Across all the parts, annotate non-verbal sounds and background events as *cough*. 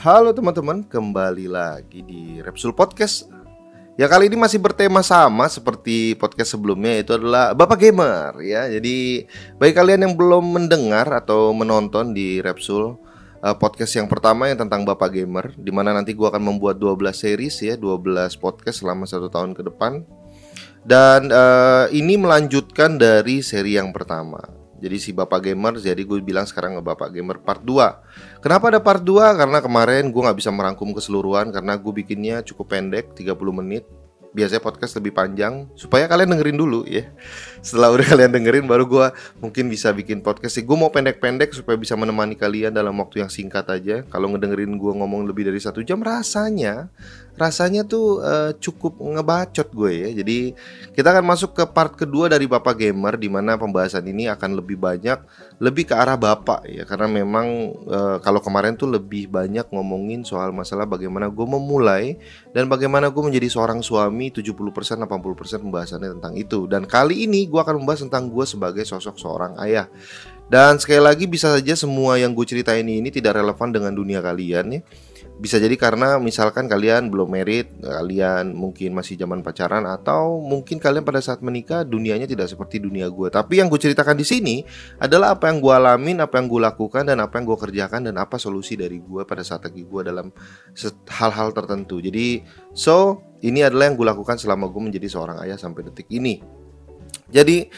Halo teman-teman, kembali lagi di Repsul Podcast. Ya kali ini masih bertema sama seperti podcast sebelumnya itu adalah Bapak Gamer ya. Jadi bagi kalian yang belum mendengar atau menonton di Repsul uh, podcast yang pertama yang tentang Bapak Gamer di mana nanti gua akan membuat 12 series ya, 12 podcast selama satu tahun ke depan. Dan uh, ini melanjutkan dari seri yang pertama. Jadi si Bapak Gamer, jadi gue bilang sekarang ke Bapak Gamer part 2 Kenapa ada part 2? Karena kemarin gue gak bisa merangkum keseluruhan Karena gue bikinnya cukup pendek, 30 menit. Biasanya podcast lebih panjang Supaya kalian dengerin dulu ya Setelah udah kalian dengerin baru gue mungkin bisa bikin podcast sih Gue mau pendek-pendek supaya bisa menemani kalian dalam waktu yang singkat aja Kalau ngedengerin gue ngomong lebih dari satu jam rasanya rasanya tuh uh, cukup ngebacot gue ya. Jadi kita akan masuk ke part kedua dari Bapak Gamer di mana pembahasan ini akan lebih banyak lebih ke arah Bapak ya karena memang uh, kalau kemarin tuh lebih banyak ngomongin soal masalah bagaimana gue memulai dan bagaimana gue menjadi seorang suami 70% 80% pembahasannya tentang itu. Dan kali ini gue akan membahas tentang gue sebagai sosok seorang ayah. Dan sekali lagi bisa saja semua yang gue ceritain ini tidak relevan dengan dunia kalian ya bisa jadi karena misalkan kalian belum merit, kalian mungkin masih zaman pacaran atau mungkin kalian pada saat menikah dunianya tidak seperti dunia gue. Tapi yang gue ceritakan di sini adalah apa yang gue alamin, apa yang gue lakukan dan apa yang gue kerjakan dan apa solusi dari gue pada saat lagi gue dalam hal-hal tertentu. Jadi so ini adalah yang gue lakukan selama gue menjadi seorang ayah sampai detik ini. Jadi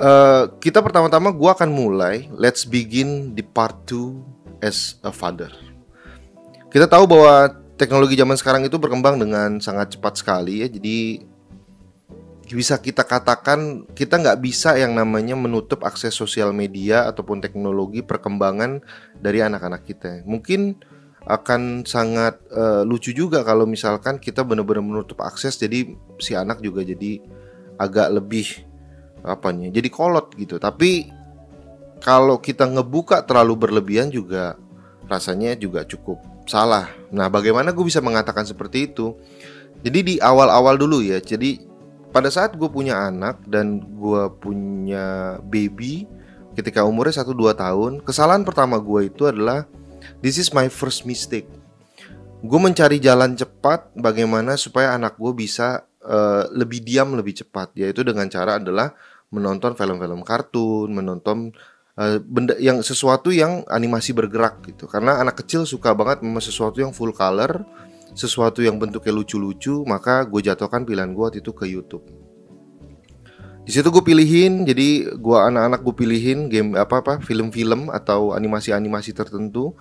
uh, kita pertama-tama gue akan mulai. Let's begin di part 2 as a father. Kita tahu bahwa teknologi zaman sekarang itu berkembang dengan sangat cepat sekali ya. Jadi bisa kita katakan kita nggak bisa yang namanya menutup akses sosial media ataupun teknologi perkembangan dari anak-anak kita. Mungkin akan sangat uh, lucu juga kalau misalkan kita benar-benar menutup akses jadi si anak juga jadi agak lebih apa nih jadi kolot gitu tapi kalau kita ngebuka terlalu berlebihan juga rasanya juga cukup salah. Nah, bagaimana gue bisa mengatakan seperti itu? Jadi di awal-awal dulu ya. Jadi pada saat gue punya anak dan gue punya baby ketika umurnya 1-2 tahun, kesalahan pertama gue itu adalah this is my first mistake. Gue mencari jalan cepat bagaimana supaya anak gue bisa uh, lebih diam lebih cepat, yaitu dengan cara adalah menonton film-film kartun, menonton uh, benda yang sesuatu yang animasi bergerak gitu. Karena anak kecil suka banget memang sesuatu yang full color sesuatu yang bentuknya lucu-lucu maka gue jatuhkan pilihan gue itu ke YouTube. Di situ gue pilihin jadi gue anak-anak gue pilihin game apa apa film-film atau animasi-animasi tertentu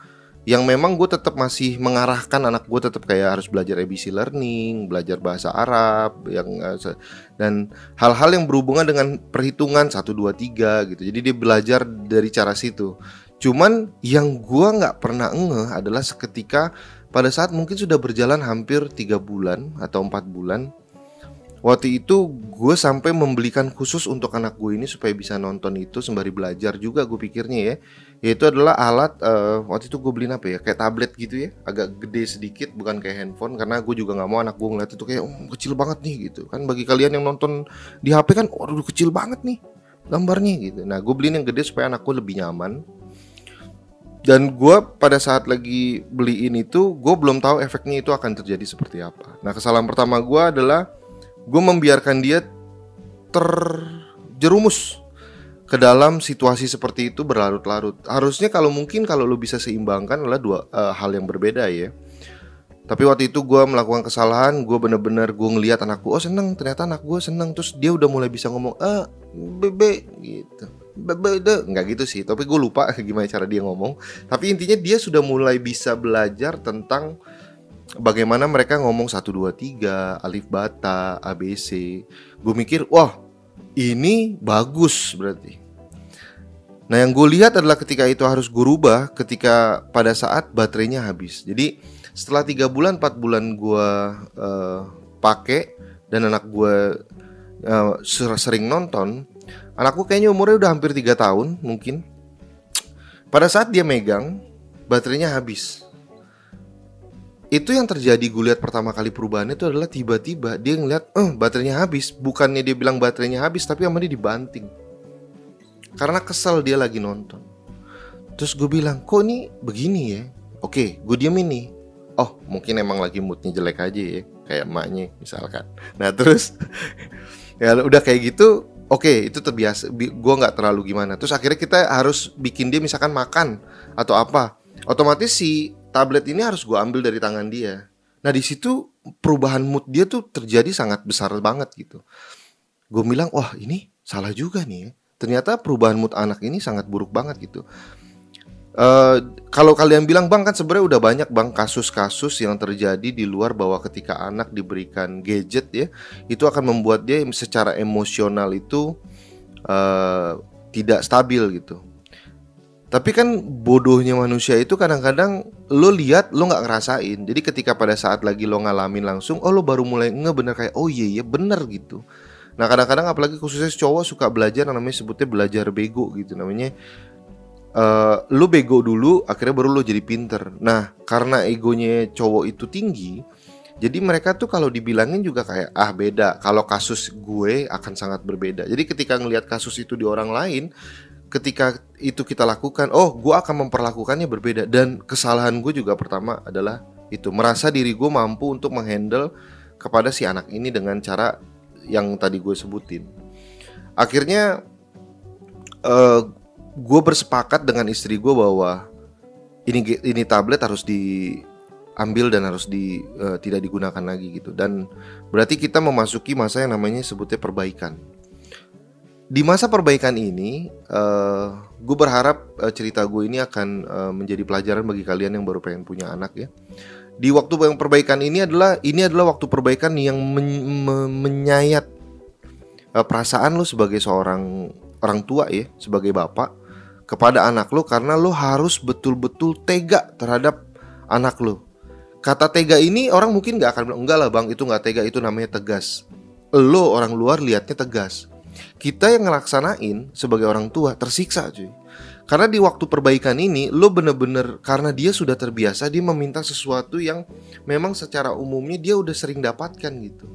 yang memang gue tetap masih mengarahkan anak gue tetap kayak harus belajar ABC learning, belajar bahasa Arab, yang eh, dan hal-hal yang berhubungan dengan perhitungan 1 2 3 gitu. Jadi dia belajar dari cara situ. Cuman yang gue nggak pernah ngeh adalah seketika pada saat mungkin sudah berjalan hampir tiga bulan atau empat bulan Waktu itu gue sampai membelikan khusus untuk anak gue ini supaya bisa nonton itu sembari belajar juga gue pikirnya ya. Yaitu adalah alat uh, waktu itu gue beliin apa ya kayak tablet gitu ya. Agak gede sedikit bukan kayak handphone. Karena gue juga nggak mau anak gue ngeliat itu kayak oh, kecil banget nih gitu. Kan bagi kalian yang nonton di HP kan waduh kecil banget nih gambarnya gitu. Nah gue beliin yang gede supaya anak gue lebih nyaman. Dan gue pada saat lagi beliin itu gue belum tahu efeknya itu akan terjadi seperti apa. Nah kesalahan pertama gue adalah gue membiarkan dia terjerumus ke dalam situasi seperti itu berlarut-larut. Harusnya kalau mungkin kalau lo bisa seimbangkan adalah dua uh, hal yang berbeda ya. Tapi waktu itu gue melakukan kesalahan, gue bener-bener gue ngeliat anakku, oh seneng, ternyata anak gue seneng, terus dia udah mulai bisa ngomong, ah bebe gitu, bebe deh, nggak gitu sih, tapi gue lupa *laughs* gimana cara dia ngomong. Tapi intinya dia sudah mulai bisa belajar tentang bagaimana mereka ngomong 1 2 3, alif bata, ABC. Gue mikir, wah, ini bagus berarti. Nah, yang gue lihat adalah ketika itu harus gue rubah ketika pada saat baterainya habis. Jadi, setelah tiga bulan, 4 bulan gue uh, pakai dan anak gue uh, sering nonton, anakku kayaknya umurnya udah hampir tiga tahun mungkin. Pada saat dia megang, baterainya habis itu yang terjadi gue lihat pertama kali perubahannya itu adalah tiba-tiba dia ngeliat eh baterainya habis bukannya dia bilang baterainya habis tapi sama dia dibanting karena kesel dia lagi nonton terus gue bilang kok ini begini ya Oke, gue diemin nih. Oh, mungkin emang lagi moodnya jelek aja ya, kayak emaknya misalkan. Nah terus *laughs* ya udah kayak gitu, oke itu terbiasa. Gue nggak terlalu gimana. Terus akhirnya kita harus bikin dia misalkan makan atau apa. Otomatis si tablet ini harus gue ambil dari tangan dia. Nah di situ perubahan mood dia tuh terjadi sangat besar banget gitu. Gue bilang, wah ini salah juga nih. Ya. Ternyata perubahan mood anak ini sangat buruk banget gitu. Uh, kalau kalian bilang bang kan sebenarnya udah banyak bang kasus-kasus yang terjadi di luar bahwa ketika anak diberikan gadget ya itu akan membuat dia secara emosional itu uh, tidak stabil gitu tapi kan bodohnya manusia itu kadang-kadang lo lihat lo nggak ngerasain. Jadi ketika pada saat lagi lo ngalamin langsung, oh lo baru mulai nge bener kayak oh iya iya bener gitu. Nah kadang-kadang apalagi khususnya cowok suka belajar namanya sebutnya belajar bego gitu namanya. Uh, lo bego dulu, akhirnya baru lo jadi pinter. Nah karena egonya cowok itu tinggi, jadi mereka tuh kalau dibilangin juga kayak ah beda. Kalau kasus gue akan sangat berbeda. Jadi ketika ngelihat kasus itu di orang lain, ketika itu kita lakukan, oh, gue akan memperlakukannya berbeda. Dan kesalahan gue juga pertama adalah itu merasa diri gue mampu untuk menghandle kepada si anak ini dengan cara yang tadi gue sebutin. Akhirnya, uh, gue bersepakat dengan istri gue bahwa ini ini tablet harus diambil dan harus di uh, tidak digunakan lagi gitu. Dan berarti kita memasuki masa yang namanya sebutnya perbaikan di masa perbaikan ini, uh, eh, gue berharap uh, cerita gue ini akan uh, menjadi pelajaran bagi kalian yang baru pengen punya anak ya. Di waktu yang perbaikan ini adalah ini adalah waktu perbaikan yang men me menyayat uh, perasaan lo sebagai seorang orang tua ya, sebagai bapak kepada anak lo karena lo harus betul-betul tega terhadap anak lo. Kata tega ini orang mungkin nggak akan bilang enggak lah bang itu nggak tega itu namanya tegas. Lo orang luar liatnya tegas kita yang ngelaksanain sebagai orang tua tersiksa cuy. Karena di waktu perbaikan ini lo bener-bener karena dia sudah terbiasa dia meminta sesuatu yang memang secara umumnya dia udah sering dapatkan gitu.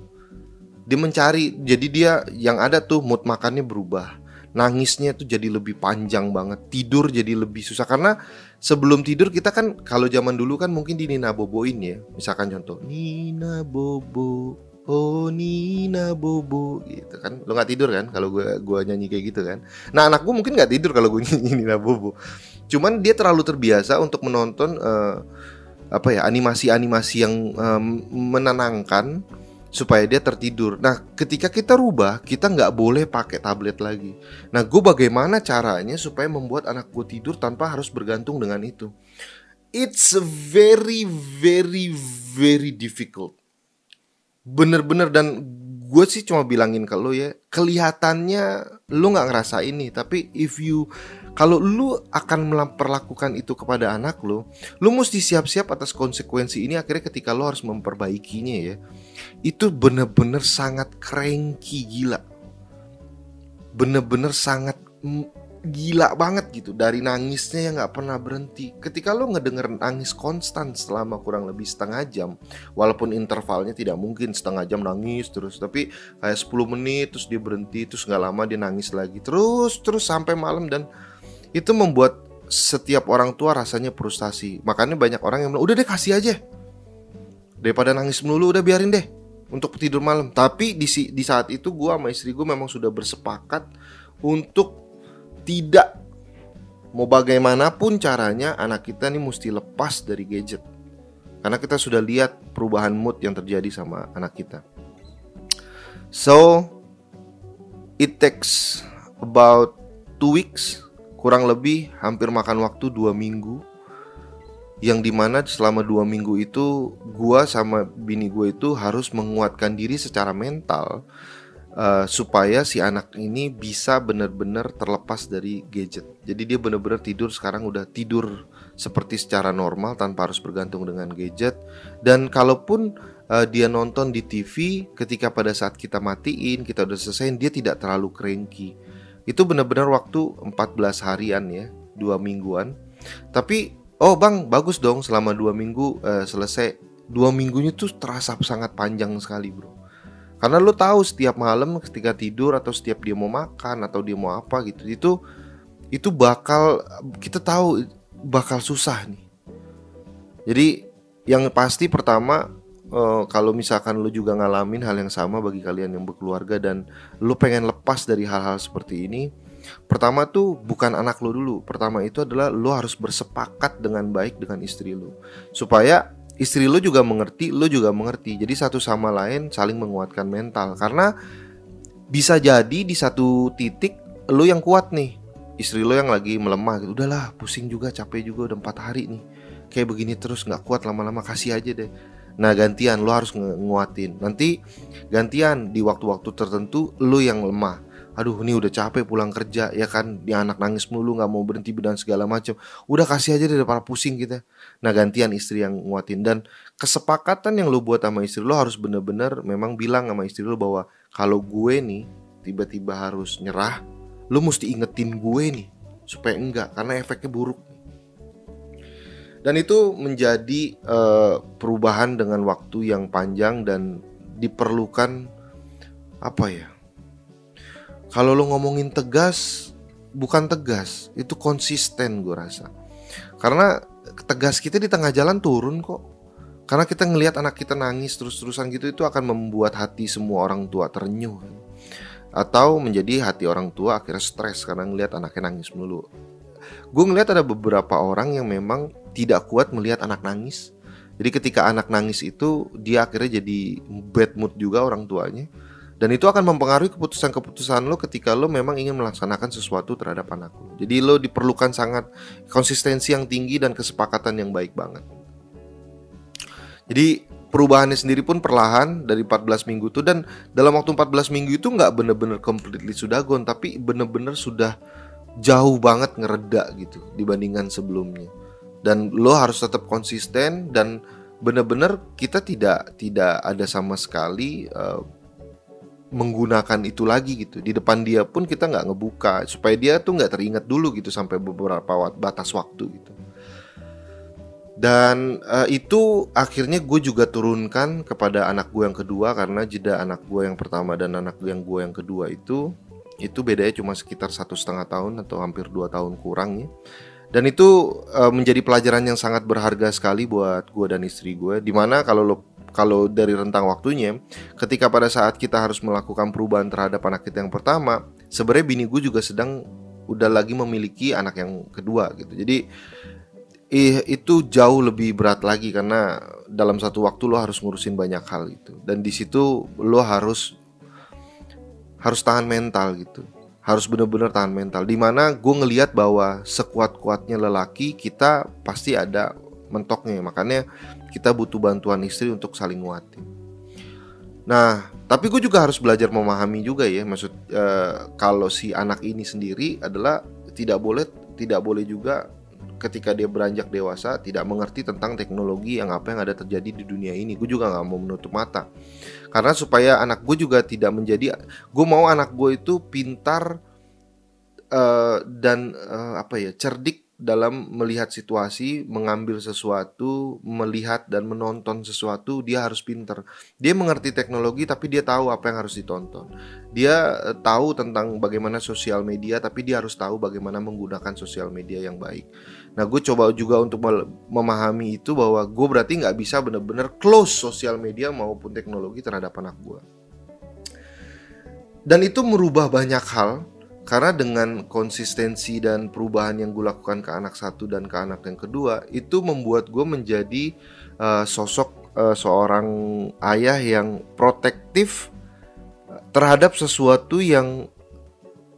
Dia mencari jadi dia yang ada tuh mood makannya berubah. Nangisnya tuh jadi lebih panjang banget tidur jadi lebih susah. Karena sebelum tidur kita kan kalau zaman dulu kan mungkin di Nina Boboin ya. Misalkan contoh Nina Bobo Oh Nina Bobo gitu kan lo nggak tidur kan kalau gue gua nyanyi kayak gitu kan nah anak gue mungkin nggak tidur kalau gue *laughs* nyanyi Nina Bobo cuman dia terlalu terbiasa untuk menonton uh, apa ya animasi-animasi yang um, menenangkan supaya dia tertidur. Nah, ketika kita rubah, kita nggak boleh pakai tablet lagi. Nah, gue bagaimana caranya supaya membuat anak gue tidur tanpa harus bergantung dengan itu? It's very, very, very difficult bener-bener dan gue sih cuma bilangin ke lo ya kelihatannya lo nggak ngerasa ini tapi if you kalau lo akan memperlakukan itu kepada anak lo lo mesti siap-siap atas konsekuensi ini akhirnya ketika lo harus memperbaikinya ya. Itu bener-bener sangat cranky gila. Bener-bener sangat gila banget gitu. Dari nangisnya yang nggak pernah berhenti. Ketika lo ngedenger nangis konstan selama kurang lebih setengah jam walaupun intervalnya tidak mungkin setengah jam nangis terus tapi kayak 10 menit terus dia berhenti terus nggak lama dia nangis lagi terus terus sampai malam. Dan itu membuat setiap orang tua rasanya frustasi. Makanya banyak orang yang bilang udah deh kasih aja. Daripada nangis melulu udah biarin deh untuk tidur malam. Tapi di, di saat itu gue sama istri gue memang sudah bersepakat untuk tidak. Mau bagaimanapun caranya anak kita nih mesti lepas dari gadget. Karena kita sudah lihat perubahan mood yang terjadi sama anak kita. So it takes about two weeks kurang lebih hampir makan waktu dua minggu. Yang di mana selama dua minggu itu gua sama bini gue itu harus menguatkan diri secara mental uh, supaya si anak ini bisa benar-benar terlepas dari gadget. Jadi dia benar-benar tidur sekarang udah tidur seperti secara normal tanpa harus bergantung dengan gadget. Dan kalaupun uh, dia nonton di TV, ketika pada saat kita matiin, kita udah selesai, dia tidak terlalu cranky. Itu benar-benar waktu 14 harian ya, dua mingguan. Tapi oh bang bagus dong selama dua minggu uh, selesai. Dua minggunya tuh terasa sangat panjang sekali bro karena lo tahu setiap malam ketika tidur atau setiap dia mau makan atau dia mau apa gitu itu itu bakal kita tahu bakal susah nih. Jadi yang pasti pertama uh, kalau misalkan lu juga ngalamin hal yang sama bagi kalian yang berkeluarga dan lu pengen lepas dari hal-hal seperti ini, pertama tuh bukan anak lu dulu. Pertama itu adalah lu harus bersepakat dengan baik dengan istri lu supaya istri lu juga mengerti, lu juga mengerti. Jadi satu sama lain saling menguatkan mental. Karena bisa jadi di satu titik lu yang kuat nih. Istri lo yang lagi melemah gitu. Udahlah pusing juga capek juga udah empat hari nih. Kayak begini terus nggak kuat lama-lama kasih aja deh. Nah gantian lo harus nguatin. Nanti gantian di waktu-waktu tertentu lo yang lemah. Aduh ini udah capek pulang kerja ya kan? Di anak nangis mulu nggak mau berhenti dan segala macam udah kasih aja deh para pusing kita nah gantian istri yang nguatin. Dan kesepakatan yang lo buat sama istri lo harus bener-bener memang bilang sama istri lo bahwa kalau gue nih tiba-tiba harus nyerah lo mesti ingetin gue nih supaya enggak karena efeknya buruk. Dan itu menjadi uh, perubahan dengan waktu yang panjang dan diperlukan apa ya kalau lo ngomongin tegas bukan tegas itu konsisten gue rasa. Karena tegas kita di tengah jalan turun kok karena kita ngelihat anak kita nangis terus-terusan gitu itu akan membuat hati semua orang tua terenyuh atau menjadi hati orang tua akhirnya stres karena ngelihat anaknya nangis mulu gue ngelihat ada beberapa orang yang memang tidak kuat melihat anak nangis. Jadi ketika anak nangis itu dia akhirnya jadi bad mood juga orang tuanya. Dan itu akan mempengaruhi keputusan-keputusan lo ketika lo memang ingin melaksanakan sesuatu terhadap anak lo. Jadi lo diperlukan sangat konsistensi yang tinggi dan kesepakatan yang baik banget. Jadi perubahannya sendiri pun perlahan dari 14 minggu itu dan dalam waktu 14 minggu itu nggak bener-bener completely sudah gone tapi bener-bener sudah jauh banget ngereda gitu dibandingkan sebelumnya dan lo harus tetap konsisten dan benar-benar kita tidak tidak ada sama sekali uh, menggunakan itu lagi gitu di depan dia pun kita nggak ngebuka supaya dia tuh nggak teringat dulu gitu sampai beberapa batas waktu gitu dan uh, itu akhirnya gue juga turunkan kepada anak gue yang kedua karena jeda anak gue yang pertama dan anak gue yang gue yang kedua itu itu bedanya cuma sekitar satu setengah tahun atau hampir dua tahun kurang ya dan itu uh, menjadi pelajaran yang sangat berharga sekali buat gue dan istri gue. Di mana kalau lo kalau dari rentang waktunya, ketika pada saat kita harus melakukan perubahan terhadap anak kita yang pertama, sebenarnya bini gue juga sedang udah lagi memiliki anak yang kedua gitu. Jadi eh, itu jauh lebih berat lagi karena dalam satu waktu lo harus ngurusin banyak hal itu. Dan di situ lo harus harus tahan mental gitu harus benar-benar tahan mental. Di mana gue ngelihat bahwa sekuat-kuatnya lelaki kita pasti ada mentoknya. Makanya kita butuh bantuan istri untuk saling nguatin. Nah, tapi gue juga harus belajar memahami juga ya. Maksud uh, kalau si anak ini sendiri adalah tidak boleh tidak boleh juga ketika dia beranjak dewasa tidak mengerti tentang teknologi yang apa yang ada terjadi di dunia ini. Gue juga nggak mau menutup mata karena supaya anak gue juga tidak menjadi gue mau anak gue itu pintar uh, dan uh, apa ya cerdik dalam melihat situasi, mengambil sesuatu, melihat dan menonton sesuatu, dia harus pinter. Dia mengerti teknologi tapi dia tahu apa yang harus ditonton. Dia uh, tahu tentang bagaimana sosial media tapi dia harus tahu bagaimana menggunakan sosial media yang baik. Nah, gue coba juga untuk memahami itu bahwa gue berarti nggak bisa benar-benar close sosial media maupun teknologi terhadap anak gue. Dan itu merubah banyak hal karena dengan konsistensi dan perubahan yang gue lakukan ke anak satu dan ke anak yang kedua itu membuat gue menjadi uh, sosok uh, seorang ayah yang protektif terhadap sesuatu yang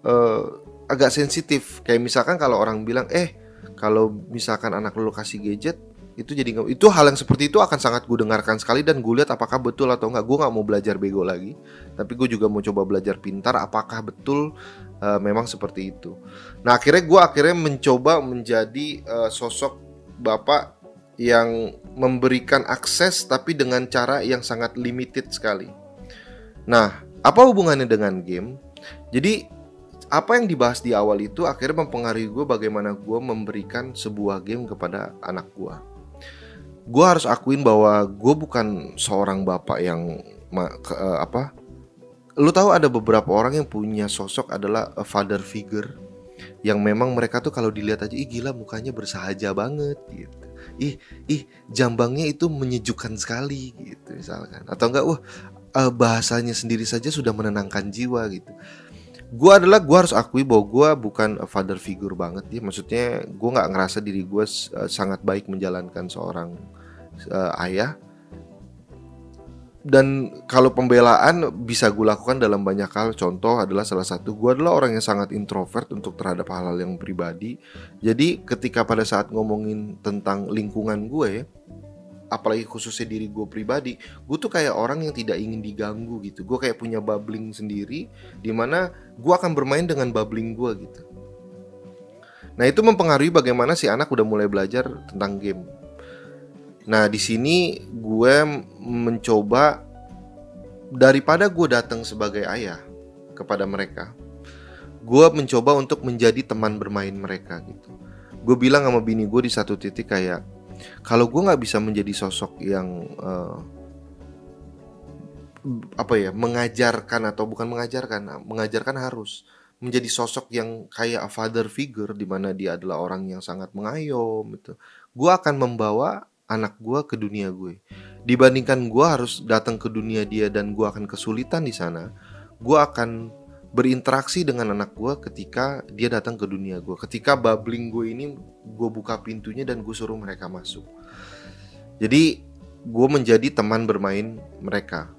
uh, agak sensitif. Kayak misalkan kalau orang bilang, eh kalau misalkan anak lo kasih gadget itu jadi itu hal yang seperti itu akan sangat gue dengarkan sekali dan gue lihat apakah betul atau enggak gue nggak mau belajar bego lagi. Tapi gue juga mau coba belajar pintar apakah betul uh, memang seperti itu. Nah akhirnya gue akhirnya mencoba menjadi uh, sosok bapak yang memberikan akses tapi dengan cara yang sangat limited sekali. Nah apa hubungannya dengan game? Jadi apa yang dibahas di awal itu akhirnya mempengaruhi gue bagaimana gue memberikan sebuah game kepada anak gue. Gue harus akuin bahwa gue bukan seorang bapak yang ke, uh, apa. Lu tahu ada beberapa orang yang punya sosok adalah a father figure yang memang mereka tuh kalau dilihat aja ih gila mukanya bersahaja banget gitu. ih ih jambangnya itu menyejukkan sekali gitu misalkan atau enggak wah uh, bahasanya sendiri saja sudah menenangkan jiwa gitu gue adalah gue harus akui bahwa gue bukan father figure banget ya. Maksudnya gue nggak ngerasa diri gue sangat baik menjalankan seorang uh, ayah. Dan kalau pembelaan bisa gue lakukan dalam banyak hal. Contoh adalah salah satu gue adalah orang yang sangat introvert untuk terhadap hal-hal yang pribadi. Jadi ketika pada saat ngomongin tentang lingkungan gue apalagi khususnya diri gue pribadi gue tuh kayak orang yang tidak ingin diganggu gitu. Gue kayak punya bubbling sendiri di mana gue akan bermain dengan bubbling gue gitu. Nah itu mempengaruhi bagaimana si anak udah mulai belajar tentang game. Nah, di sini gue mencoba daripada gue datang sebagai ayah kepada mereka, gue mencoba untuk menjadi teman bermain mereka gitu. Gue bilang sama bini gue di satu titik kayak, kalau gue nggak bisa menjadi sosok yang uh, apa ya, mengajarkan atau bukan mengajarkan, mengajarkan harus menjadi sosok yang kayak a father figure di mana dia adalah orang yang sangat mengayom gitu. Gue akan membawa anak gue ke dunia gue dibandingkan gue harus datang ke dunia dia dan gue akan kesulitan di sana gue akan berinteraksi dengan anak gue ketika dia datang ke dunia gue ketika bubbling gue ini gue buka pintunya dan gue suruh mereka masuk. Jadi gue menjadi teman bermain mereka.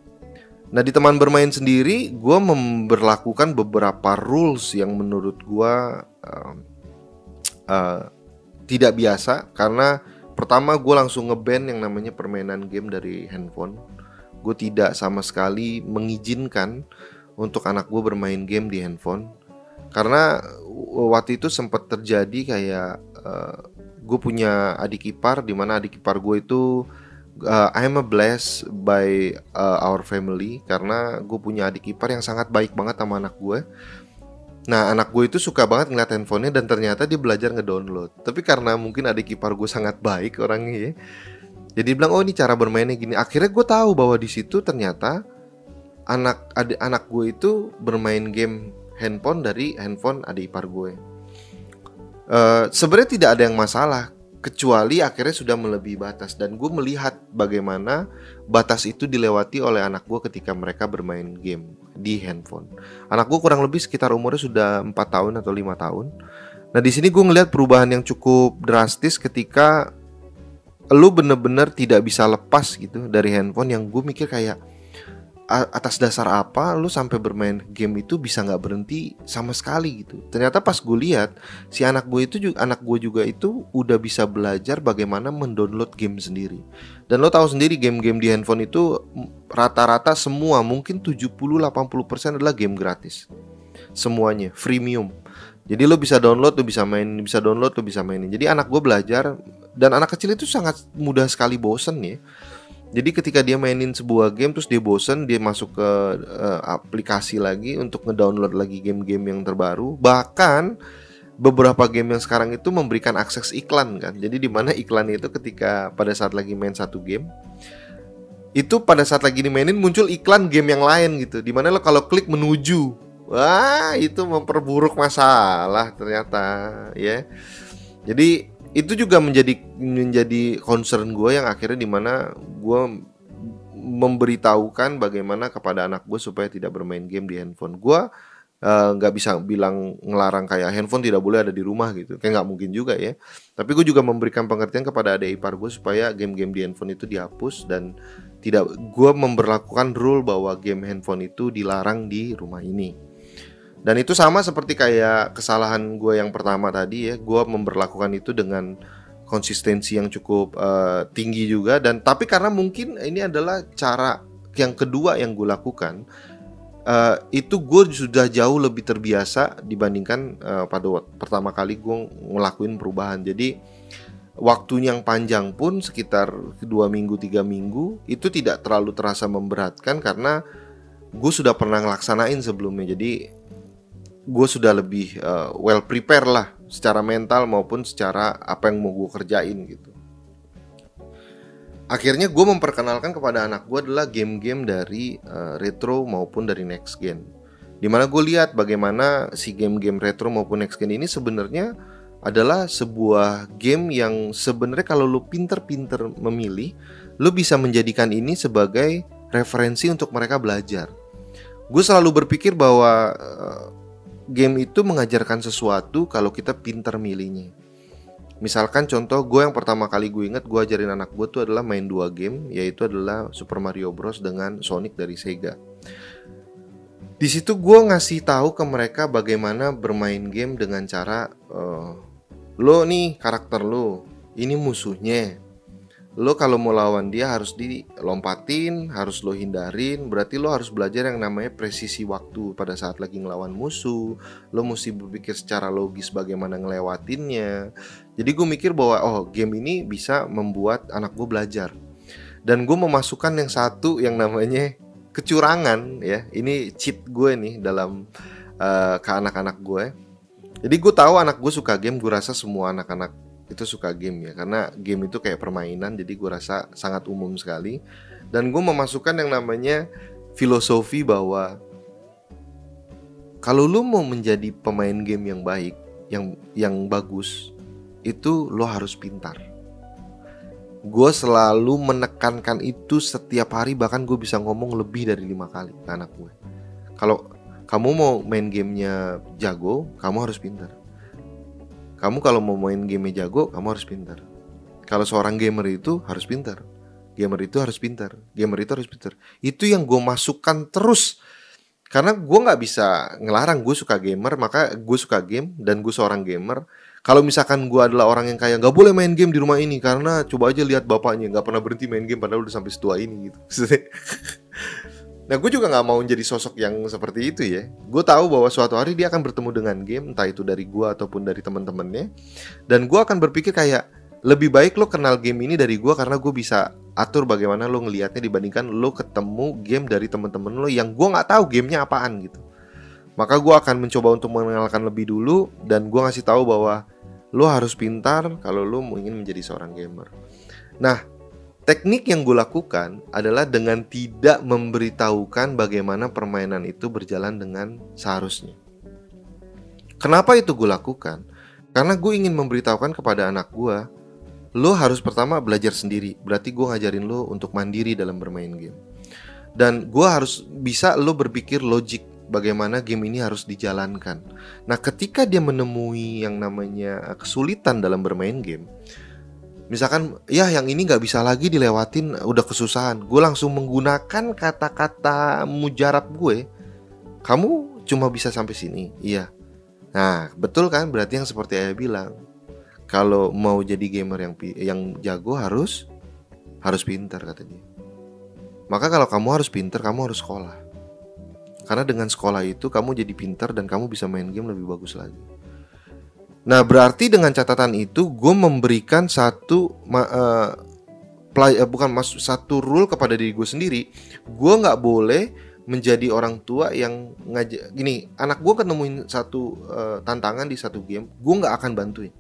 Nah di teman bermain sendiri, gue memperlakukan beberapa rules yang menurut gue uh, uh, tidak biasa. Karena Pertama gue langsung ngeband yang namanya permainan game dari handphone. Gue tidak sama sekali mengizinkan untuk anak gue bermain game di handphone Karena waktu itu sempat terjadi kayak uh, eh, Gue punya adik ipar Di mana adik ipar gue itu uh, I'm a blessed by uh, our family Karena gue punya adik ipar yang sangat baik banget sama anak gue Nah anak gue itu suka banget ngeliat handphonenya dan ternyata dia belajar ngedownload. Tapi karena mungkin adik ipar gue sangat baik orangnya ya, jadi bilang oh ini cara bermainnya gini. Akhirnya gue tahu bahwa di situ ternyata anak adik anak gue itu bermain game handphone dari handphone adik ipar gue. Uh, Sebenarnya tidak ada yang masalah kecuali akhirnya sudah melebihi batas dan gue melihat bagaimana batas itu dilewati oleh anak gue ketika mereka bermain game di handphone. Anak gue kurang lebih sekitar umurnya sudah empat tahun atau lima tahun. Nah di sini gue ngelihat perubahan yang cukup drastis ketika lu bener-bener tidak bisa lepas gitu dari handphone yang gue mikir kayak atas dasar apa lu sampai bermain game itu bisa nggak berhenti sama sekali gitu. Ternyata pas gue lihat si anak gue itu juga anak gue juga itu udah bisa belajar bagaimana mendownload game sendiri. Dan lo tahu sendiri game-game di handphone itu rata-rata semua mungkin 70-80% adalah game gratis. Semuanya freemium. Jadi lo bisa download lo bisa main bisa download lo bisa mainin. Jadi anak gue belajar dan anak kecil itu sangat mudah sekali bosen ya jadi ketika dia mainin sebuah game terus dia bosen, dia masuk ke uh, aplikasi lagi untuk ngedownload lagi game-game yang terbaru. Bahkan beberapa game yang sekarang itu memberikan akses iklan kan. Jadi di mana iklan itu ketika pada saat lagi main satu game itu pada saat lagi dimainin muncul iklan game yang lain gitu. Di mana lo kalau klik menuju, wah itu memperburuk masalah ternyata ya. Jadi itu juga menjadi menjadi concern gue yang akhirnya di mana gue memberitahukan bagaimana kepada anak gue supaya tidak bermain game di handphone gue eh, nggak uh, bisa bilang ngelarang kayak handphone tidak boleh ada di rumah gitu. Kayak nggak mungkin juga ya. Tapi gue juga memberikan pengertian kepada adik ipar gue supaya game-game di handphone itu dihapus dan tidak gue memperlakukan rule bahwa game handphone itu dilarang di rumah ini dan itu sama seperti kayak kesalahan gue yang pertama tadi ya, gue memperlakukan itu dengan konsistensi yang cukup uh, tinggi juga. Dan tapi karena mungkin ini adalah cara yang kedua yang gue lakukan uh, itu gue sudah jauh lebih terbiasa dibandingkan uh, pada pertama kali gue ngelakuin perubahan. Jadi waktu yang panjang pun sekitar dua minggu tiga minggu itu tidak terlalu terasa memberatkan karena gue sudah pernah ngelaksanain sebelumnya. Jadi gue sudah lebih uh, well prepare lah secara mental maupun secara apa yang mau gue kerjain gitu. Akhirnya gue memperkenalkan kepada anak gue adalah game-game dari uh, retro maupun dari next gen. Di mana gue lihat bagaimana si game-game retro maupun next gen ini sebenarnya adalah sebuah game yang sebenarnya kalau lu pinter-pinter memilih, lu bisa menjadikan ini sebagai referensi untuk mereka belajar. Gue selalu berpikir bahwa uh, game itu mengajarkan sesuatu kalau kita pinter milihnya. Misalkan contoh gue yang pertama kali gue inget gue ajarin anak gue tuh adalah main dua game yaitu adalah Super Mario Bros dengan Sonic dari Sega. Di situ gue ngasih tahu ke mereka bagaimana bermain game dengan cara uh, lo nih karakter lo, ini musuhnya, lo kalau mau lawan dia harus dilompatin, harus lo hindarin. Berarti lo harus belajar yang namanya presisi waktu pada saat lagi ngelawan musuh. Lo mesti berpikir secara logis bagaimana ngelewatinnya. Jadi gue mikir bahwa oh game ini bisa membuat anak gue belajar. Dan gue memasukkan yang satu yang namanya kecurangan ya. Ini cheat gue nih dalam uh, ke anak-anak gue. Jadi gue tahu anak gue suka game. Gue rasa semua anak-anak itu suka game ya karena game itu kayak permainan jadi gue rasa sangat umum sekali. Dan gue memasukkan yang namanya filosofi bahwa kalau lu mau menjadi pemain game yang baik yang yang bagus itu lo harus pintar. Gue selalu menekankan itu setiap hari bahkan gue bisa ngomong lebih dari lima kali ke anak gue kalau kamu mau main gamenya jago kamu harus pintar kamu kalau mau main game jago, kamu harus pintar. Kalau seorang gamer itu harus pintar. Gamer itu harus pintar. Gamer itu harus pintar. Itu yang gue masukkan terus. Karena gue nggak bisa ngelarang gue suka gamer, maka gue suka game dan gue seorang gamer. Kalau misalkan gue adalah orang yang kayak nggak boleh main game di rumah ini karena coba aja lihat bapaknya nggak pernah berhenti main game padahal udah sampai setua ini gitu. *laughs* Nah gue juga gak mau jadi sosok yang seperti itu ya. Gue tahu bahwa suatu hari dia akan bertemu dengan game Entah itu dari gue ataupun dari teman-temannya Dan gue akan berpikir kayak Lebih baik lo kenal game ini dari gue Karena gue bisa atur bagaimana lo ngelihatnya Dibandingkan lo ketemu game dari teman-teman lo Yang gue gak tahu gamenya apaan gitu. Maka gue akan mencoba untuk mengenalkan lebih dulu Dan gue ngasih tahu bahwa Lo harus pintar kalau lo ingin menjadi seorang gamer. Nah Teknik yang gue lakukan adalah dengan tidak memberitahukan bagaimana permainan itu berjalan dengan seharusnya. Kenapa itu gue lakukan? Karena gue ingin memberitahukan kepada anak gue, lo harus pertama belajar sendiri. Berarti gue ngajarin lo untuk mandiri dalam bermain game. Dan gue harus bisa lo berpikir logik bagaimana game ini harus dijalankan. Nah, ketika dia menemui yang namanya kesulitan dalam bermain game, misalkan ya yang ini nggak bisa lagi dilewatin udah kesusahan. Gue langsung menggunakan kata-kata mujarab gue kamu cuma bisa sampai sini. Iya. Nah betul kan? Berarti yang seperti ayah bilang kalau mau jadi gamer yang yang jago harus harus pintar kata dia. Maka kalau kamu harus pintar kamu harus sekolah. Karena dengan sekolah itu kamu jadi pintar dan kamu bisa main game lebih bagus lagi Nah, berarti dengan catatan itu gue memberikan satu uh, play, uh, bukan mas satu rule kepada diri gue sendiri. Gue nggak boleh menjadi orang tua yang ngajak gini anak gue ketemuin satu uh, tantangan di satu game gue nggak akan bantuin.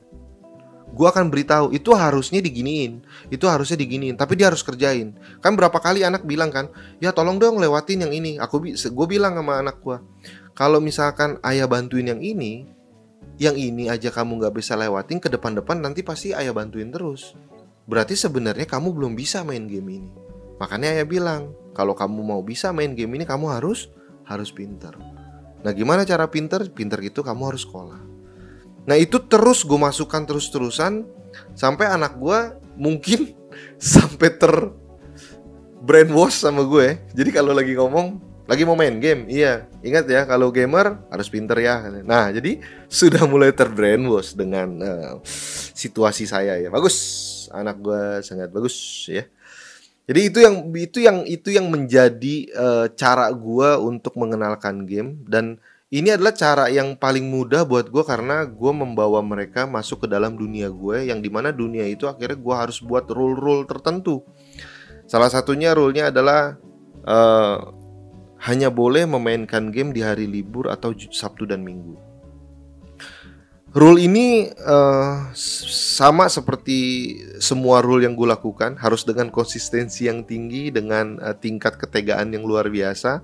Gue akan beritahu itu harusnya diginiin itu harusnya diginiin tapi dia harus kerjain. Kan berapa kali anak bilang kan ya tolong dong lewatin yang ini. Aku gue bilang sama anak gue kalau misalkan ayah bantuin yang ini yang ini aja kamu nggak bisa lewatin ke depan-depan nanti pasti ayah bantuin terus. Berarti sebenarnya kamu belum bisa main game ini. Makanya ayah bilang, kalau kamu mau bisa main game ini kamu harus harus pinter. Nah gimana cara pinter? Pinter gitu kamu harus sekolah. Nah itu terus gue masukkan terus-terusan sampai anak gue mungkin *laughs* sampai ter brainwash sama gue. Jadi kalau lagi ngomong lagi mau main game, iya. Ingat ya, kalau gamer harus pinter ya. Nah, jadi sudah mulai terbrainwash dengan uh, situasi saya ya. Bagus, anak gue sangat bagus ya. Jadi itu yang itu yang itu yang menjadi uh, cara gue untuk mengenalkan game dan ini adalah cara yang paling mudah buat gue karena gue membawa mereka masuk ke dalam dunia gue yang di mana dunia itu akhirnya gue harus buat rule-rule tertentu. Salah satunya rule-nya adalah uh, hanya boleh memainkan game di hari libur atau Sabtu dan Minggu. Rule ini uh, sama seperti semua rule yang gue lakukan, harus dengan konsistensi yang tinggi, dengan uh, tingkat ketegaan yang luar biasa.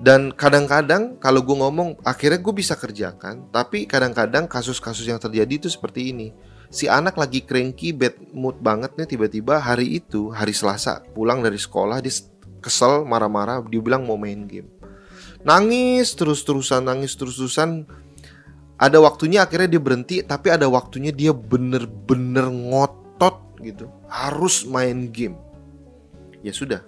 dan kadang-kadang kalau gue ngomong akhirnya gue bisa kerjakan tapi kadang-kadang kasus-kasus yang terjadi itu seperti ini si anak lagi cranky bad mood banget nih tiba-tiba hari itu hari Selasa pulang dari sekolah dia kesel marah-marah dia bilang mau main game nangis terus-terusan nangis terus-terusan ada waktunya akhirnya dia berhenti tapi ada waktunya dia bener-bener ngotot gitu harus main game ya sudah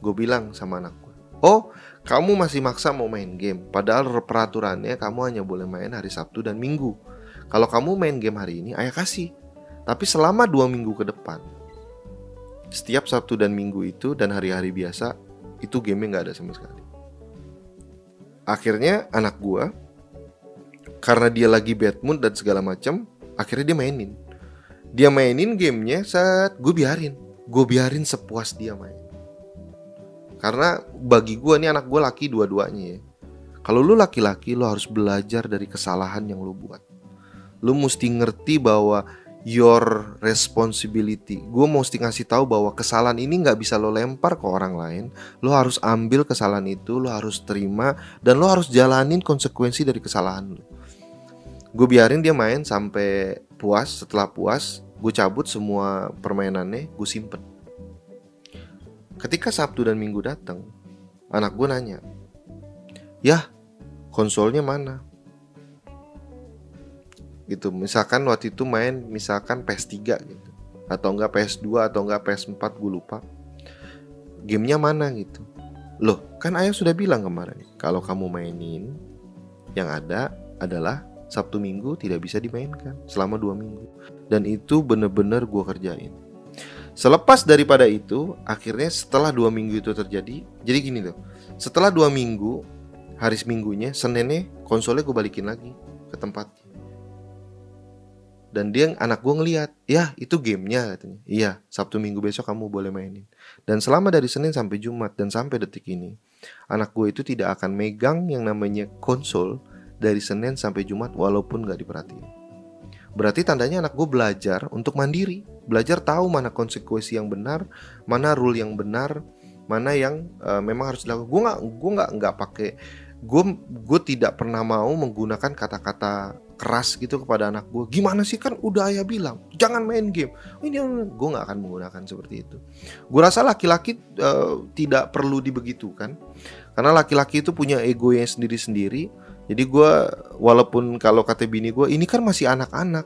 gue bilang sama anak gue oh kamu masih maksa mau main game, padahal peraturannya kamu hanya boleh main hari Sabtu dan Minggu. Kalau kamu main game hari ini, ayah kasih. Tapi selama dua minggu ke depan, setiap Sabtu dan Minggu itu dan hari-hari biasa, itu game nggak ada sama sekali. Akhirnya anak gua, karena dia lagi bad mood dan segala macam, akhirnya dia mainin. Dia mainin gamenya saat gue biarin, gue biarin sepuas dia main. Karena bagi gue nih anak gue laki dua-duanya ya. Kalau lu laki-laki lu harus belajar dari kesalahan yang lu buat. Lu mesti ngerti bahwa your responsibility. Gue mesti ngasih tahu bahwa kesalahan ini nggak bisa lo lempar ke orang lain. Lo harus ambil kesalahan itu, lo harus terima dan lo harus jalanin konsekuensi dari kesalahan lo. Gue biarin dia main sampai puas. Setelah puas, gue cabut semua permainannya, gue simpen. Ketika Sabtu dan Minggu datang, anak gue nanya, "Yah, konsolnya mana?" Gitu. Misalkan waktu itu main misalkan PS3 gitu. Atau enggak PS2 atau enggak PS4 gue lupa. Gamenya mana gitu. Loh, kan ayah sudah bilang kemarin, kalau kamu mainin yang ada adalah Sabtu Minggu tidak bisa dimainkan selama dua minggu. Dan itu bener-bener gue kerjain. Selepas daripada itu, akhirnya setelah dua minggu itu terjadi, jadi gini tuh. Setelah dua minggu, hari seminggunya, Seninnya konsolnya gue balikin lagi ke tempat. Dan dia anak gue ngeliat, ya itu gamenya katanya. Iya, Sabtu Minggu besok kamu boleh mainin. Dan selama dari Senin sampai Jumat dan sampai detik ini, anak gue itu tidak akan megang yang namanya konsol dari Senin sampai Jumat walaupun gak diperhatiin. Berarti tandanya anak gue belajar untuk mandiri, belajar tahu mana konsekuensi yang benar, mana rule yang benar, mana yang uh, memang harus dilakukan. Gue nggak, gue nggak nggak pakai, gue gue tidak pernah mau menggunakan kata-kata keras gitu kepada anak gue. Gimana sih kan udah ayah bilang jangan main game. Ini gue nggak akan menggunakan seperti itu. Gue rasa laki-laki uh, tidak perlu dibegitukan, karena laki-laki itu punya ego yang sendiri-sendiri jadi gue walaupun kalau kata bini gue ini kan masih anak-anak,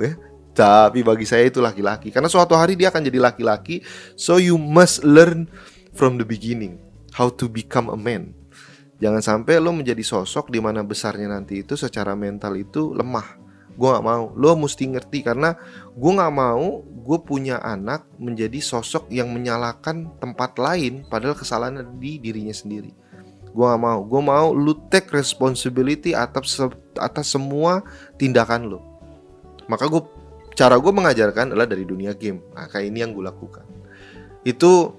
ya. Tapi bagi saya itu laki-laki karena suatu hari dia akan jadi laki-laki. So you must learn from the beginning how to become a man. Jangan sampai lo menjadi sosok di mana besarnya nanti itu secara mental itu lemah. Gue gak mau. Lo mesti ngerti karena gue gak mau gue punya anak menjadi sosok yang menyalahkan tempat lain padahal kesalahan di dirinya sendiri. Gue gak mau. Gue mau lu take responsibility atas atas semua tindakan lu. Maka gue cara gue mengajarkan adalah dari dunia game. Nah, ini yang gue lakukan. Itu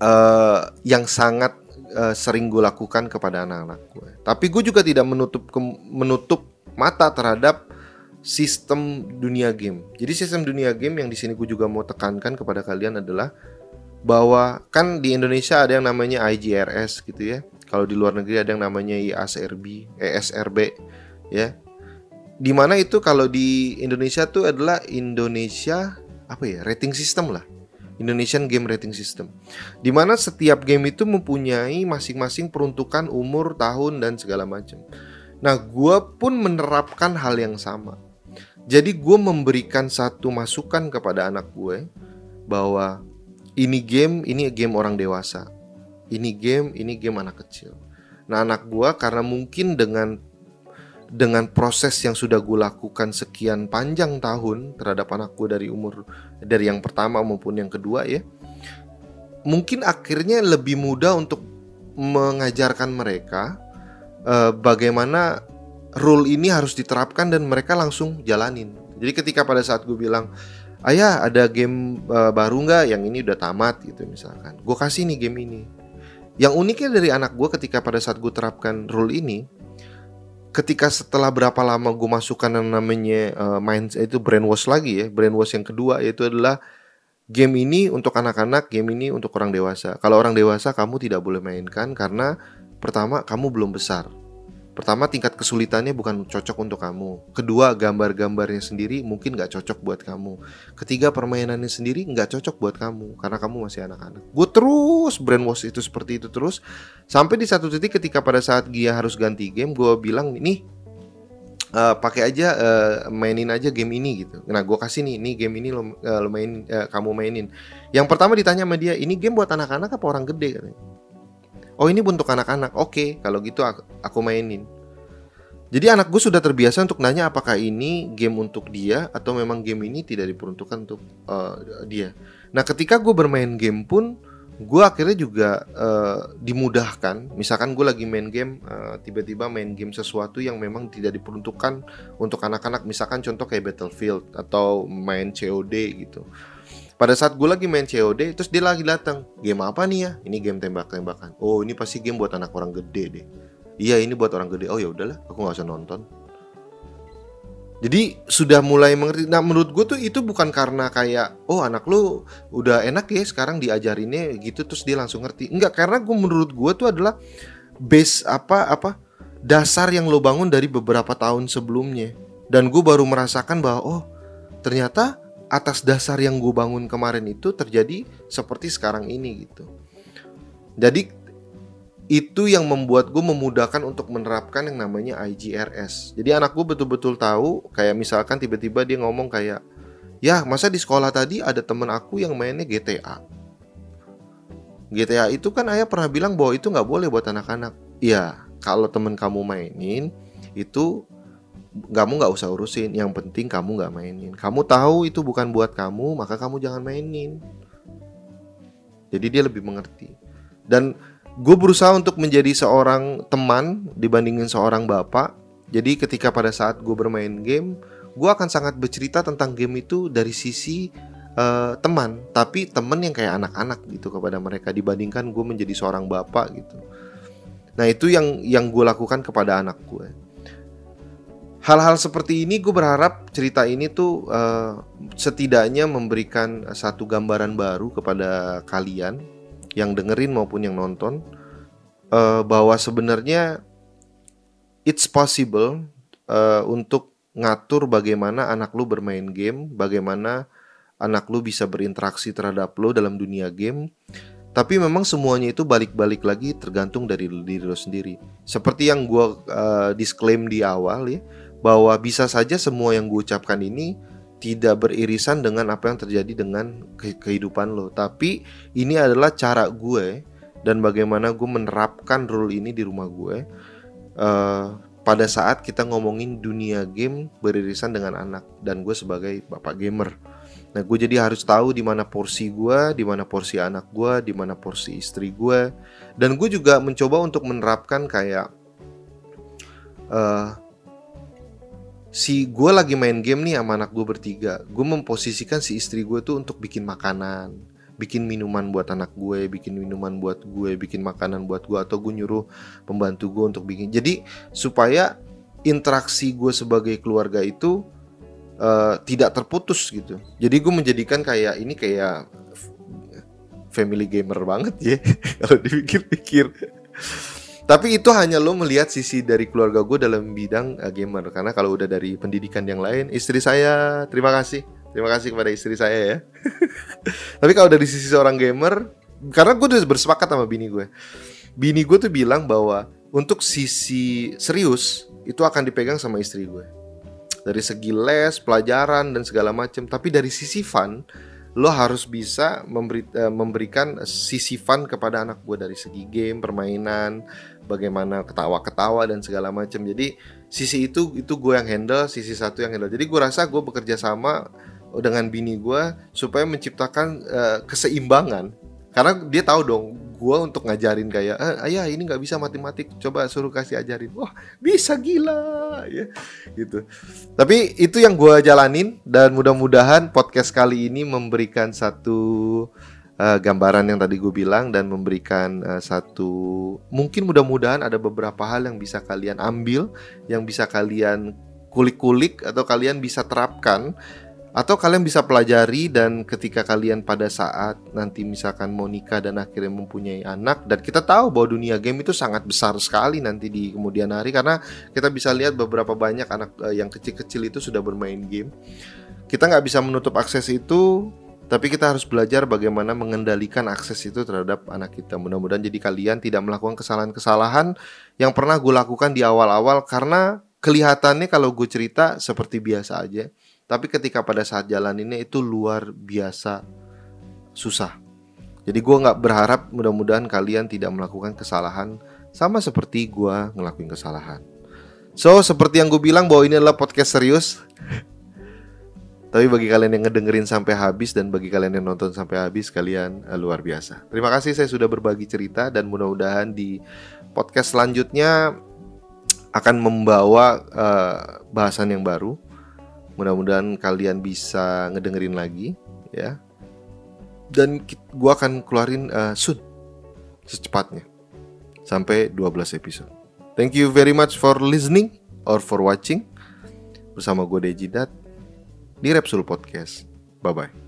uh, yang sangat uh, sering gue lakukan kepada anak-anak gue. Tapi gue juga tidak menutup menutup mata terhadap sistem dunia game. Jadi sistem dunia game yang di sini gue juga mau tekankan kepada kalian adalah bahwa kan di Indonesia ada yang namanya IGRS gitu ya. Kalau di luar negeri ada yang namanya IASRB, ESRB ya. Di mana itu kalau di Indonesia tuh adalah Indonesia apa ya rating system lah. Indonesian Game Rating System. Di mana setiap game itu mempunyai masing-masing peruntukan umur, tahun dan segala macam. Nah, gue pun menerapkan hal yang sama. Jadi gue memberikan satu masukan kepada anak gue bahwa ini game, ini game orang dewasa. Ini game, ini game anak kecil. Nah, anak gua karena mungkin dengan dengan proses yang sudah gue lakukan sekian panjang tahun terhadap anak gue dari umur dari yang pertama maupun yang kedua ya mungkin akhirnya lebih mudah untuk mengajarkan mereka uh, bagaimana rule ini harus diterapkan dan mereka langsung jalanin. Jadi ketika pada saat gue bilang ayah ada game uh, baru nggak? Yang ini udah tamat gitu misalkan. Gue kasih nih game ini. Yang uniknya dari anak gue ketika pada saat gue terapkan rule ini ketika setelah berapa lama gue masukkan yang namanya uh, main itu brainwash lagi ya brainwash yang kedua yaitu adalah game ini untuk anak-anak game ini untuk orang dewasa. Kalau orang dewasa kamu tidak boleh mainkan karena pertama kamu belum besar Pertama tingkat kesulitannya bukan cocok untuk kamu Kedua gambar-gambarnya sendiri mungkin gak cocok buat kamu Ketiga permainannya sendiri gak cocok buat kamu Karena kamu masih anak-anak Gue terus brainwash itu seperti itu terus Sampai di satu titik ketika pada saat Gia harus ganti game Gue bilang nih uh, pakai aja uh, mainin aja game ini gitu. Nah, gue kasih nih, ini game ini lo, uh, lo main, uh, kamu mainin. Yang pertama ditanya sama dia, ini game buat anak-anak apa orang gede. Oh ini untuk anak-anak. Oke, kalau gitu aku, aku mainin. Jadi anak gue sudah terbiasa untuk nanya apakah ini game untuk dia atau memang game ini tidak diperuntukkan untuk uh, dia. Nah ketika gue bermain game pun gue akhirnya juga uh, dimudahkan. Misalkan gue lagi main game, uh, tiba-tiba main game sesuatu yang memang tidak diperuntukkan untuk anak-anak. Misalkan contoh kayak Battlefield atau main COD gitu pada saat gue lagi main COD terus dia lagi datang game apa nih ya ini game tembak-tembakan oh ini pasti game buat anak orang gede deh iya ini buat orang gede oh ya udahlah aku nggak usah nonton jadi sudah mulai mengerti. Nah menurut gue tuh itu bukan karena kayak oh anak lu udah enak ya sekarang diajarinnya gitu terus dia langsung ngerti. Enggak karena gue menurut gue tuh adalah base apa apa dasar yang lo bangun dari beberapa tahun sebelumnya. Dan gue baru merasakan bahwa oh ternyata atas dasar yang gue bangun kemarin itu terjadi seperti sekarang ini gitu. Jadi itu yang membuat gue memudahkan untuk menerapkan yang namanya IGRS. Jadi anak gue betul-betul tahu kayak misalkan tiba-tiba dia ngomong kayak ya masa di sekolah tadi ada temen aku yang mainnya GTA. GTA itu kan ayah pernah bilang bahwa itu nggak boleh buat anak-anak. Iya, kalau temen kamu mainin itu kamu nggak usah urusin yang penting kamu nggak mainin. Kamu tahu itu bukan buat kamu maka kamu jangan mainin. Jadi dia lebih mengerti. Dan gue berusaha untuk menjadi seorang teman dibandingin seorang bapak. Jadi ketika pada saat gue bermain game gue akan sangat bercerita tentang game itu dari sisi uh, teman. Tapi teman yang kayak anak-anak gitu kepada mereka dibandingkan gue menjadi seorang bapak gitu. Nah itu yang yang gue lakukan kepada anak gue hal-hal seperti ini gue berharap cerita ini tuh uh, setidaknya memberikan satu gambaran baru kepada kalian yang dengerin maupun yang nonton uh, bahwa sebenarnya it's possible uh, untuk ngatur bagaimana anak lu bermain game, bagaimana anak lu bisa berinteraksi terhadap lu dalam dunia game. Tapi memang semuanya itu balik-balik lagi tergantung dari diri lo sendiri. Seperti yang gue uh, disclaim di awal ya, bahwa bisa saja semua yang gue ucapkan ini tidak beririsan dengan apa yang terjadi dengan kehidupan lo. Tapi ini adalah cara gue dan bagaimana gue menerapkan rule ini di rumah gue. Uh, pada saat kita ngomongin dunia game beririsan dengan anak dan gue sebagai bapak gamer. Nah, gue jadi harus tahu di mana porsi gue, di mana porsi anak gue, di mana porsi istri gue, dan gue juga mencoba untuk menerapkan kayak uh, si gue lagi main game nih sama anak gue bertiga gue memposisikan si istri gue tuh untuk bikin makanan bikin minuman buat anak gue bikin minuman buat gue bikin makanan buat gue atau gue nyuruh pembantu gue untuk bikin. Jadi supaya interaksi gue sebagai keluarga itu uh, tidak terputus gitu. Jadi gue menjadikan kayak ini kayak family gamer banget ya *laughs* kalau dipikir-pikir tapi itu hanya lo melihat sisi dari keluarga gue dalam bidang uh, gamer. Karena kalau udah dari pendidikan yang lain istri saya terima kasih. Terima kasih kepada istri saya ya. *laughs* Tapi kalau dari sisi seorang gamer karena gue udah bersepakat sama bini gue. Bini gue tuh bilang bahwa untuk sisi serius itu akan dipegang sama istri gue. Dari segi les pelajaran dan segala macam tapi dari sisi fun lo harus bisa memberi, uh, memberikan sisi fun kepada anak gue dari segi game, permainan, bagaimana ketawa-ketawa dan segala macam. Jadi sisi itu itu gue yang handle, sisi satu yang handle. Jadi gue rasa gue bekerja sama dengan bini gue supaya menciptakan uh, keseimbangan. Karena dia tahu dong, gue untuk ngajarin kayak, eh, ayah ini nggak bisa matematik, coba suruh kasih ajarin. Wah bisa gila, ya gitu. Tapi itu yang gue jalanin dan mudah-mudahan podcast kali ini memberikan satu uh, gambaran yang tadi gue bilang dan memberikan uh, satu mungkin mudah-mudahan ada beberapa hal yang bisa kalian ambil, yang bisa kalian kulik-kulik atau kalian bisa terapkan atau kalian bisa pelajari dan ketika kalian pada saat nanti misalkan mau nikah dan akhirnya mempunyai anak dan kita tahu bahwa dunia game itu sangat besar sekali nanti di kemudian hari karena kita bisa lihat beberapa banyak anak uh, yang kecil-kecil itu sudah bermain game. Kita nggak bisa menutup akses itu, tapi kita harus belajar bagaimana mengendalikan akses itu terhadap anak kita. Mudah-mudahan jadi kalian tidak melakukan kesalahan-kesalahan yang pernah gue lakukan di awal-awal karena kelihatannya kalau gue cerita seperti biasa aja tapi ketika pada saat jalan ini itu luar biasa susah. Jadi gue nggak berharap mudah-mudahan kalian tidak melakukan kesalahan sama seperti gue ngelakuin kesalahan. So seperti yang gue bilang bahwa ini adalah podcast serius. Tapi bagi kalian yang ngedengerin sampai habis dan bagi kalian yang nonton sampai habis kalian uh, luar biasa. Terima kasih saya sudah berbagi cerita dan mudah-mudahan di podcast selanjutnya akan membawa uh, bahasan yang baru Mudah-mudahan kalian bisa ngedengerin lagi ya. Dan gua akan keluarin uh, soon secepatnya sampai 12 episode. Thank you very much for listening or for watching bersama gue Dejidat di Repsul Podcast. Bye bye.